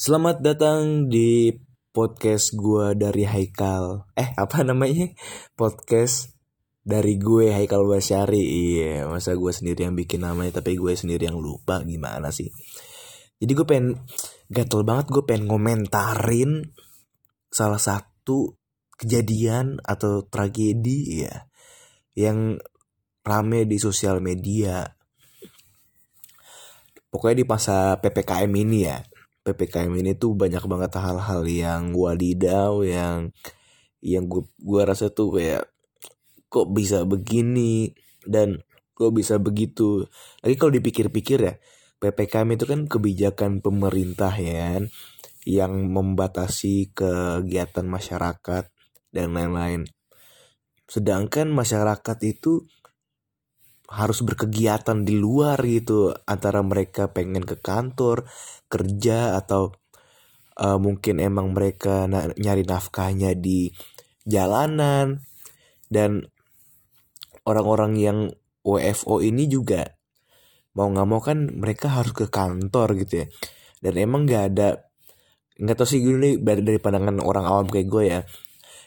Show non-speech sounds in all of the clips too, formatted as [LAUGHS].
Selamat datang di podcast gue dari Haikal. Eh, apa namanya? Podcast dari gue Haikal Basyari. Iya, masa gue sendiri yang bikin namanya tapi gue sendiri yang lupa gimana sih? Jadi gue pengen gatel banget gue pengen ngomentarin salah satu kejadian atau tragedi ya yang rame di sosial media. Pokoknya di masa PPKM ini ya ppkm ini tuh banyak banget hal-hal yang wadidaw yang yang gue gua rasa tuh kayak kok bisa begini? Dan kok bisa begitu? Lagi kalau dipikir-pikir ya ppkm itu kan kebijakan pemerintah ya yang membatasi kegiatan masyarakat dan lain-lain. Sedangkan masyarakat itu harus berkegiatan di luar gitu antara mereka pengen ke kantor kerja atau uh, mungkin emang mereka na nyari nafkahnya di jalanan. Dan orang-orang yang WFO ini juga mau nggak mau kan mereka harus ke kantor gitu ya. Dan emang nggak ada nggak tahu sih gini dari dari pandangan orang awam kayak gue ya.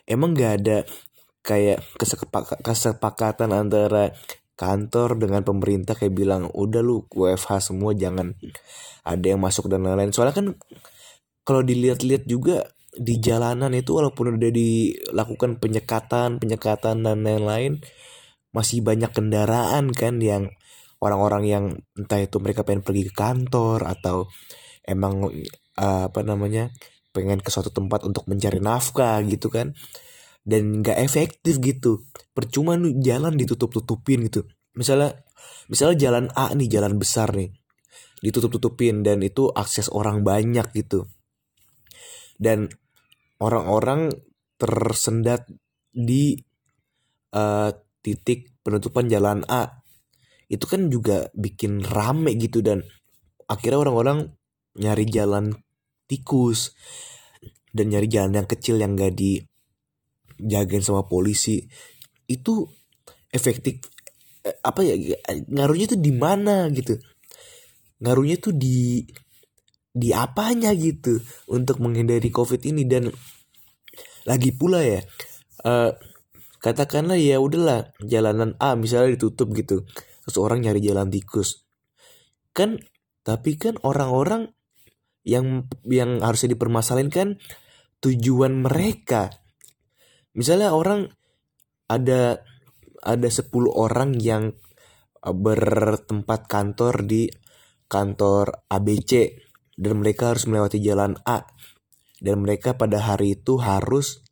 Emang nggak ada kayak kesepakatan antara kantor dengan pemerintah kayak bilang udah lu WFH semua jangan ada yang masuk dan lain-lain. Soalnya kan kalau dilihat-lihat juga di jalanan itu walaupun udah dilakukan penyekatan penyekatan dan lain-lain masih banyak kendaraan kan yang orang-orang yang entah itu mereka pengen pergi ke kantor atau emang uh, apa namanya pengen ke suatu tempat untuk mencari nafkah gitu kan dan nggak efektif gitu. Percuma lu jalan ditutup tutupin gitu. Misalnya misalnya jalan A nih jalan besar nih. Ditutup tutupin dan itu akses orang banyak gitu. Dan orang-orang tersendat di uh, titik penutupan jalan A. Itu kan juga bikin rame gitu dan akhirnya orang-orang nyari jalan tikus dan nyari jalan yang kecil yang gak di jagain sama polisi itu efektif eh, apa ya ngaruhnya tuh di mana gitu? Ngaruhnya tuh di di apanya gitu untuk menghindari covid ini? Dan lagi pula ya uh, katakanlah ya udahlah jalanan A misalnya ditutup gitu terus orang nyari jalan tikus. Kan tapi kan orang-orang yang yang harusnya dipermasalahin kan tujuan mereka misalnya orang ada ada 10 orang yang eh, bertempat kantor di kantor ABC dan mereka harus melewati jalan A dan mereka pada hari itu harus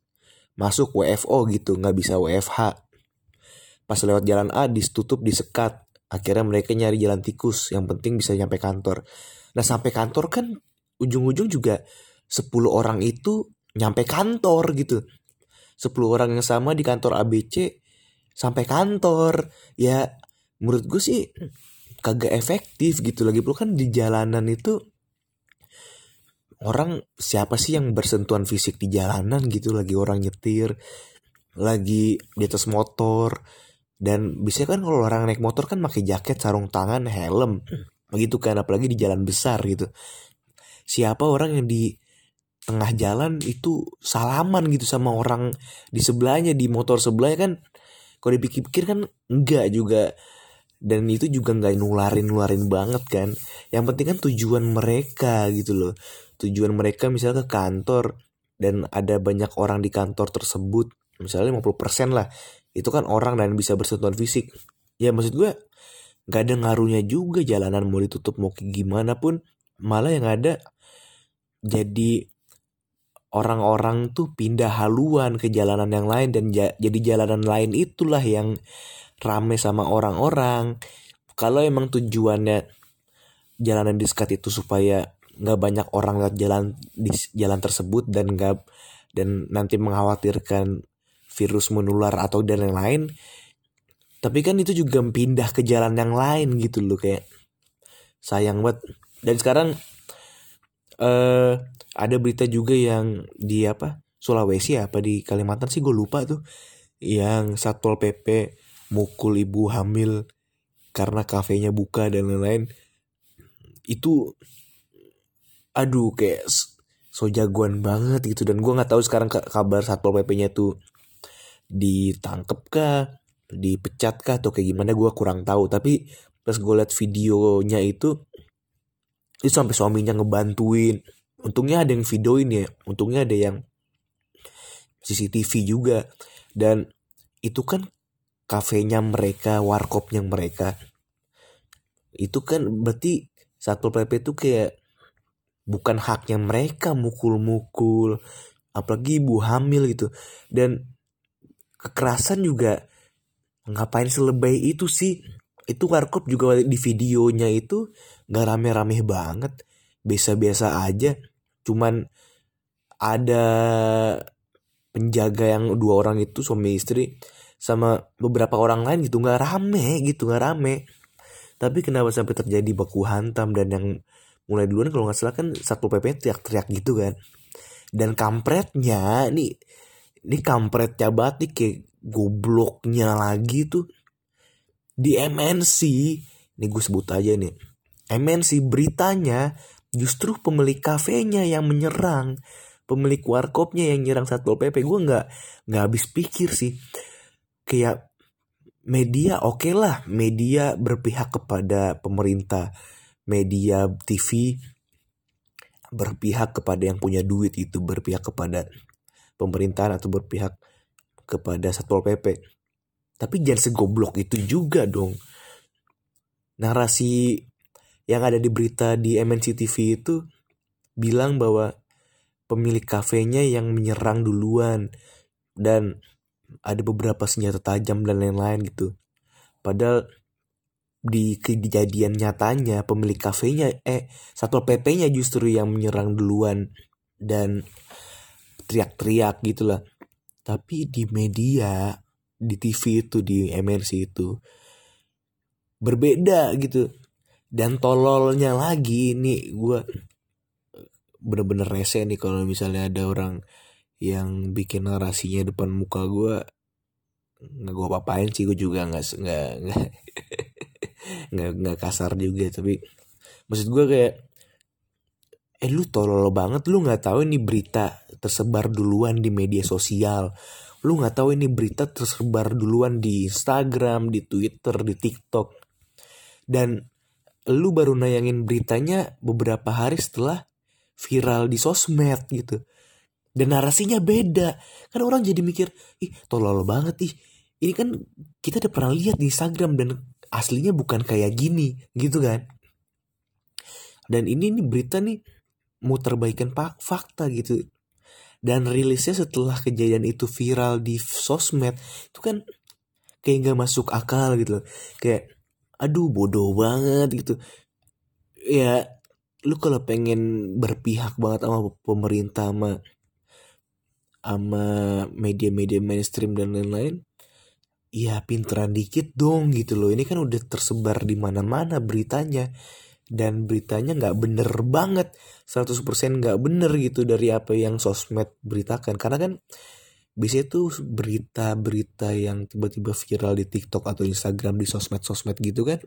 masuk WFO gitu nggak bisa WFH pas lewat jalan A ditutup disekat akhirnya mereka nyari jalan tikus yang penting bisa nyampe kantor. Nah sampai kantor kan ujung-ujung juga 10 orang itu nyampe kantor gitu 10 orang yang sama di kantor ABC sampai kantor. Ya menurut gue sih kagak efektif gitu lagi pula. Kan di jalanan itu orang siapa sih yang bersentuhan fisik di jalanan gitu? Lagi orang nyetir lagi di atas motor. Dan bisa kan kalau orang naik motor kan pakai jaket sarung tangan helm. Begitu kan apalagi di jalan besar gitu. Siapa orang yang di tengah jalan itu salaman gitu sama orang di sebelahnya di motor sebelahnya kan kalau dipikir-pikir kan enggak juga. Dan itu juga nggak nularin nularin banget kan. Yang penting kan tujuan mereka gitu loh. Tujuan mereka misalnya ke kantor dan ada banyak orang di kantor tersebut misalnya 50% lah itu kan orang dan bisa bersentuhan fisik. Ya maksud gue nggak ada ngaruhnya juga jalanan mau ditutup mau gimana pun. Malah yang ada jadi orang-orang tuh pindah haluan ke jalanan yang lain dan ja jadi jalanan lain itulah yang rame sama orang-orang. Kalau emang tujuannya jalanan diskat itu supaya nggak banyak orang lewat jalan di jalan tersebut dan nggak dan nanti mengkhawatirkan virus menular atau dan yang lain tapi kan itu juga pindah ke jalan yang lain gitu loh kayak sayang banget dan sekarang eh ada berita juga yang di apa Sulawesi apa di Kalimantan sih gue lupa tuh yang satpol pp mukul ibu hamil karena kafenya buka dan lain-lain. Itu aduh kayak so jagoan banget gitu. Dan gue nggak tahu sekarang kabar satpol pp-nya tuh ditangkep kah dipecat kah atau kayak gimana gue kurang tahu. Tapi pas gue liat videonya itu itu sampai suaminya ngebantuin. Untungnya ada yang videoin ya. Untungnya ada yang CCTV juga. Dan itu kan kafenya mereka warkopnya mereka. Itu kan berarti satpol pp itu kayak bukan haknya mereka mukul-mukul apalagi ibu hamil gitu. Dan kekerasan juga ngapain selebay itu sih itu warkop juga di videonya itu nggak rame-rame banget. Biasa-biasa aja. Cuman ada penjaga yang dua orang itu suami istri sama beberapa orang lain gitu. Nggak rame gitu nggak rame. Tapi kenapa sampai terjadi baku hantam dan yang mulai duluan kalau nggak salah kan satu pp teriak-teriak gitu kan. Dan kampretnya nih ini kampretnya nih kayak gobloknya lagi tuh di MNC ini gue sebut aja nih. MNC beritanya justru pemilik kafenya yang menyerang pemilik warkopnya yang nyerang satpol pp gue nggak nggak habis pikir sih. Kayak media oke okay lah media berpihak kepada pemerintah media TV berpihak kepada yang punya duit itu berpihak kepada pemerintahan atau berpihak kepada satpol pp tapi jangan segoblok itu juga dong narasi yang ada di berita di MNC TV itu bilang bahwa pemilik kafenya yang menyerang duluan dan ada beberapa senjata tajam dan lain-lain gitu. Padahal di kejadian nyatanya pemilik kafenya eh satu PP-nya justru yang menyerang duluan dan teriak-teriak gitulah. Tapi di media, di TV itu, di MNC itu berbeda gitu. Dan tololnya lagi nih gue bener-bener rese nih kalau misalnya ada orang yang bikin narasinya depan muka gue nggak gue apain sih gue juga nggak nggak [LAUGHS] nggak nggak kasar juga tapi maksud gue kayak eh lu tolol banget lu nggak tahu ini berita tersebar duluan di media sosial lu nggak tahu ini berita tersebar duluan di Instagram di Twitter di TikTok. Dan lu baru nayangin beritanya beberapa hari setelah viral di sosmed gitu. Dan narasinya beda. Kan orang jadi mikir ih tolol banget ih. Ini kan kita udah pernah lihat di Instagram dan aslinya bukan kayak gini gitu kan. Dan ini nih berita nih mau terbaikan fakta gitu dan rilisnya setelah kejadian itu viral di sosmed itu kan kayak nggak masuk akal gitu kayak aduh bodoh banget gitu. Ya lu kalau pengen berpihak banget sama pemerintah sama sama media-media mainstream dan lain-lain ya pinteran dikit dong gitu loh. Ini kan udah tersebar di mana-mana beritanya dan beritanya nggak bener banget. 100% nggak bener gitu dari apa yang sosmed beritakan. Karena kan biasanya tuh berita-berita yang tiba-tiba viral di TikTok atau Instagram di sosmed-sosmed gitu kan.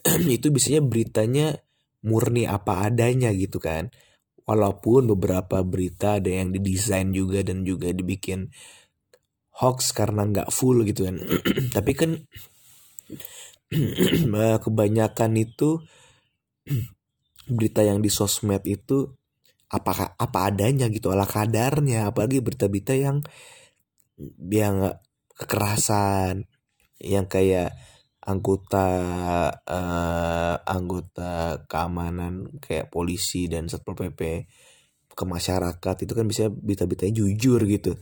[CLEARS THROAT] Itu biasanya beritanya murni apa adanya gitu kan. Walaupun beberapa berita ada yang didesain juga dan juga dibikin hoax karena nggak full gitu kan. [CLEARS THROAT] Tapi kan [CLEARS THROAT] kebanyakan itu [CLEARS THROAT] berita yang di sosmed itu apa apa adanya gitu ala kadarnya. Apalagi berita-berita yang yang kekerasan yang kayak anggota uh, anggota keamanan kayak polisi dan satpol pp ke masyarakat itu kan bisa berita-beritanya jujur gitu.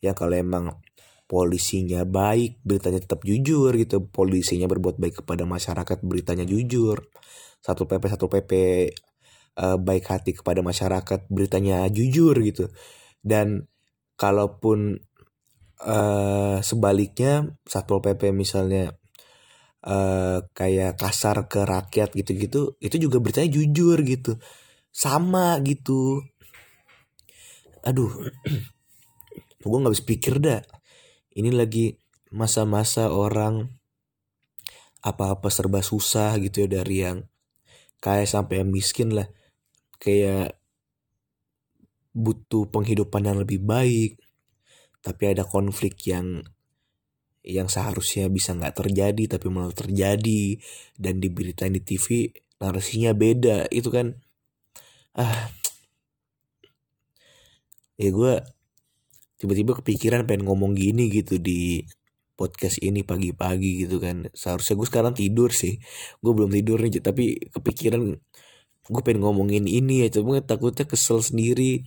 Ya kalau emang polisinya baik beritanya tetap jujur gitu. Polisinya berbuat baik kepada masyarakat beritanya jujur. Satu pp satu pp uh, baik hati kepada masyarakat beritanya jujur gitu. Dan kalaupun uh, sebaliknya satpol pp misalnya uh, kayak kasar ke rakyat gitu-gitu itu juga beritanya jujur gitu. Sama gitu. Aduh [CLEARS THROAT] gue nggak bisa pikir dah ini lagi masa-masa orang apa-apa serba susah gitu ya dari yang kayak sampai yang miskin lah. Kayak butuh penghidupan yang lebih baik tapi ada konflik yang yang seharusnya bisa nggak terjadi tapi malah terjadi dan di berita di TV narasinya beda itu kan ah. Ya gue tiba-tiba kepikiran pengen ngomong gini gitu di podcast ini pagi-pagi gitu kan. Seharusnya gue sekarang tidur sih. Gue belum tidur nih tapi kepikiran gue pengen ngomongin ini ya. Cuma takutnya kesel sendiri.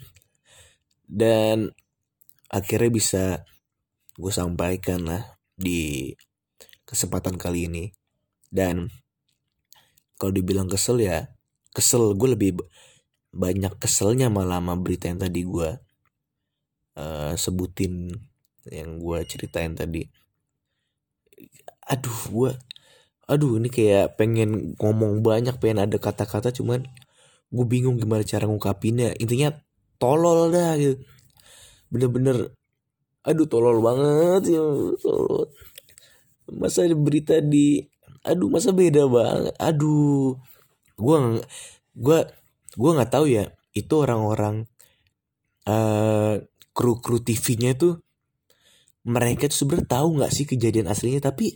Dan akhirnya bisa gue sampaikan lah di kesempatan kali ini. Dan kalau dibilang kesel ya kesel. Gue lebih banyak keselnya malah sama berita yang tadi gue uh, sebutin yang gue ceritain tadi. Aduh gue aduh ini kayak pengen ngomong banyak pengen ada kata-kata cuman gue bingung gimana cara ngungkapinnya. Intinya tolol dah gitu. Bener-bener aduh tolol banget ya tolol masa berita di aduh masa beda banget aduh. Gua gua gua nggak tahu ya itu orang-orang uh, kru kru TV-nya tuh mereka tuh sebenarnya tahu nggak sih kejadian aslinya? Tapi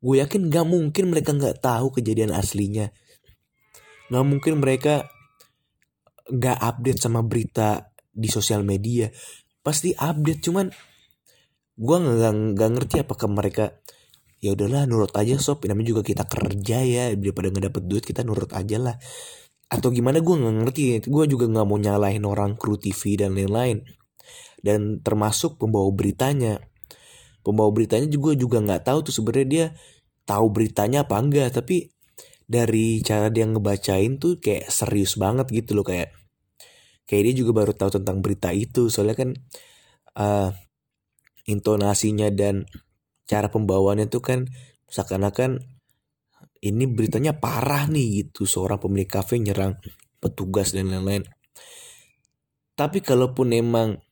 gue yakin nggak mungkin mereka nggak tahu kejadian aslinya. Nggak mungkin mereka nggak update sama berita di sosial media. Pasti update cuman gue nggak ngerti apakah mereka ya udahlah nurut aja sob. Namanya juga kita kerja ya. Daripada nggak dapet duit kita nurut aja lah. Atau gimana gue nggak ngerti. Gue juga nggak mau nyalahin orang kru TV dan lain-lain dan termasuk pembawa beritanya. Pembawa beritanya juga juga nggak tahu tuh sebenarnya dia tahu beritanya apa enggak. Tapi dari cara dia ngebacain tuh kayak serius banget gitu loh kayak kayak dia juga baru tahu tentang berita itu. Soalnya kan uh, intonasinya dan cara pembawaannya tuh kan seakan-akan ini beritanya parah nih gitu. Seorang pemilik kafe nyerang petugas dan lain-lain. Tapi kalaupun emang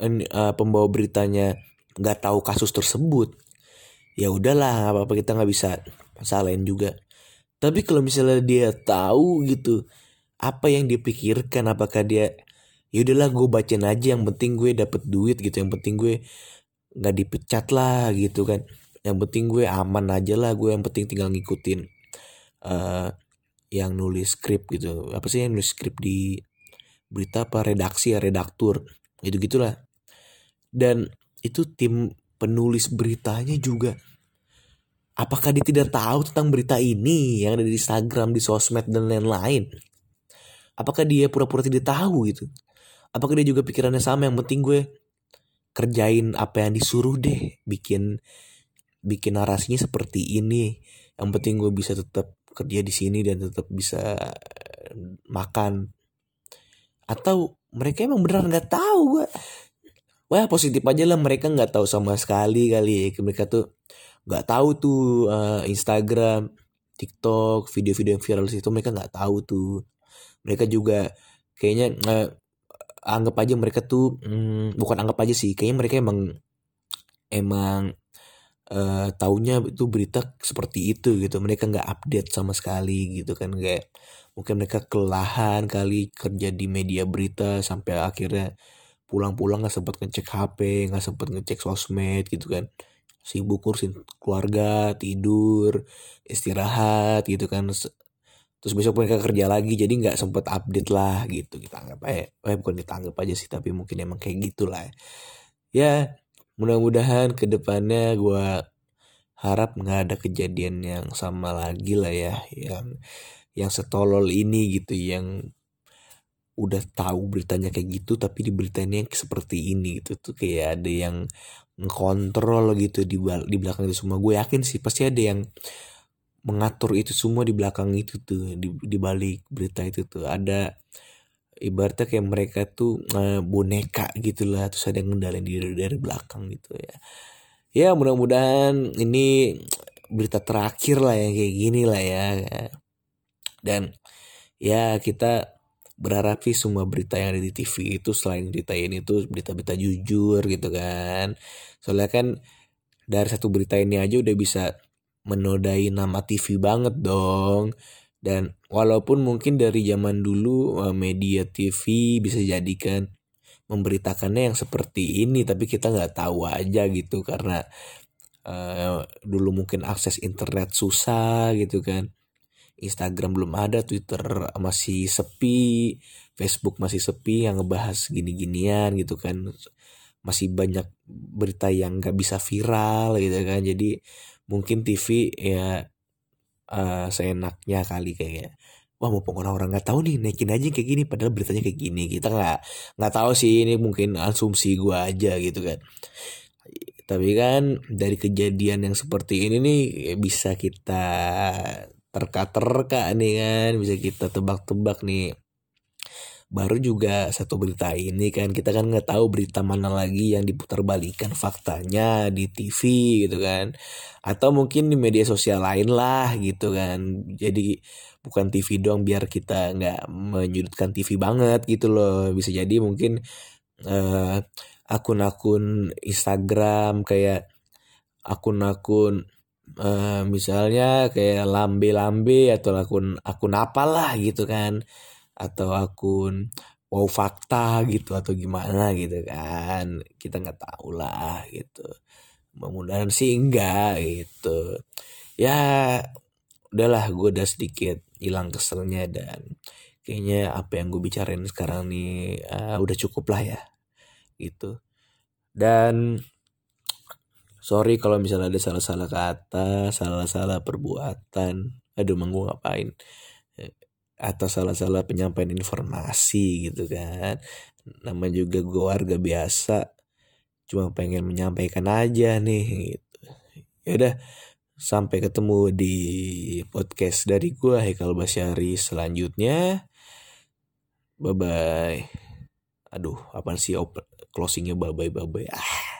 uh, pembawa beritanya nggak tahu kasus tersebut, ya udahlah apa apa kita nggak bisa salahin juga. Tapi kalau misalnya dia tahu gitu apa yang dipikirkan, apakah dia ya udahlah gue bacain aja yang penting gue dapet duit gitu yang penting gue nggak dipecat lah gitu kan. Yang penting gue aman aja lah gue yang penting tinggal ngikutin uh, yang nulis skrip gitu. Apa sih yang nulis skrip di berita apa? Redaksi ya redaktur. Gitu gitulah dan itu tim penulis beritanya juga. Apakah dia tidak tahu tentang berita ini yang ada di Instagram di sosmed dan lain-lain? Apakah dia pura-pura tidak tahu gitu? Apakah dia juga pikirannya sama? Yang penting gue kerjain apa yang disuruh deh. Bikin bikin narasinya seperti ini. Yang penting gue bisa tetap kerja di sini dan tetap bisa eh, makan. Atau mereka emang beneran nggak tahu gue wah positif aja lah mereka nggak tahu sama sekali kali ya. Mereka tuh nggak tahu tuh uh, Instagram TikTok video-video yang viral itu mereka nggak tahu tuh. Mereka juga kayaknya uh, anggap aja mereka tuh hmm, bukan anggap aja sih kayaknya mereka emang emang uh, taunya itu berita seperti itu gitu. Mereka nggak update sama sekali gitu kan kayak mungkin mereka kelelahan kali kerja di media berita sampai akhirnya pulang-pulang nggak sempat ngecek HP nggak sempat ngecek sosmed gitu kan. Sibuk kursin keluarga tidur istirahat gitu kan. Terus besok mereka kerja lagi jadi nggak sempet update lah gitu. Kita anggap aja eh bukan kita anggap aja sih tapi mungkin emang kayak gitulah. Ya, ya mudah-mudahan ke depannya gue harap nggak ada kejadian yang sama lagi lah ya yang yang setolol ini gitu yang udah tahu beritanya kayak gitu tapi di beritanya seperti ini gitu. Tuh kayak ada yang ngontrol gitu di di belakang itu semua. Gue yakin sih pasti ada yang mengatur itu semua di belakang itu tuh di, di balik berita itu tuh. Ada ibaratnya kayak mereka tuh uh, boneka gitu lah terus ada yang ngendalin diri dari belakang gitu ya. Ya mudah-mudahan ini berita terakhir lah yang kayak gini lah ya. Dan ya kita berharap sih semua berita yang ada di TV itu selain berita ini tuh berita-berita jujur gitu kan. Soalnya kan dari satu berita ini aja udah bisa menodai nama TV banget dong. Dan walaupun mungkin dari zaman dulu uh, media TV bisa jadikan memberitakannya yang seperti ini tapi kita nggak tahu aja gitu karena uh, dulu mungkin akses internet susah gitu kan Instagram belum ada Twitter masih sepi Facebook masih sepi yang ngebahas gini-ginian gitu kan. Masih banyak berita yang nggak bisa viral gitu kan. Jadi mungkin TV ya uh, seenaknya kali kayaknya. Wah mau orang-orang nggak tahu nih naikin aja kayak gini padahal beritanya kayak gini. Kita nggak nggak tahu sih ini mungkin asumsi gue aja gitu kan. Tapi kan dari kejadian yang seperti ini nih bisa kita terka-terka nih kan bisa kita tebak-tebak nih. Baru juga satu berita ini kan kita kan nggak tahu berita mana lagi yang diputar balikan faktanya di TV gitu kan. Atau mungkin di media sosial lain lah gitu kan. Jadi bukan TV doang biar kita nggak menyudutkan TV banget gitu loh. Bisa jadi mungkin uh, akun-akun Instagram kayak akun-akun uh, misalnya kayak lambe-lambe atau akun akun apalah gitu kan. Atau akun wow fakta gitu atau gimana gitu kan. Kita nggak tahu lah gitu. Mudah-mudahan sih enggak gitu. Ya udahlah gue udah sedikit hilang keselnya dan kayaknya apa yang gue bicarain sekarang nih uh, udah cukup lah ya gitu. Dan sorry kalau misalnya ada salah-salah kata salah-salah perbuatan. Aduh emang gue ngapain? Atau salah-salah penyampaian informasi gitu kan. Nama juga gue warga biasa. Cuma pengen menyampaikan aja nih gitu. Ya udah sampai ketemu di podcast dari gue Hekal Basyari selanjutnya. Bye bye aduh apa sih closingnya bye bye bye bye ah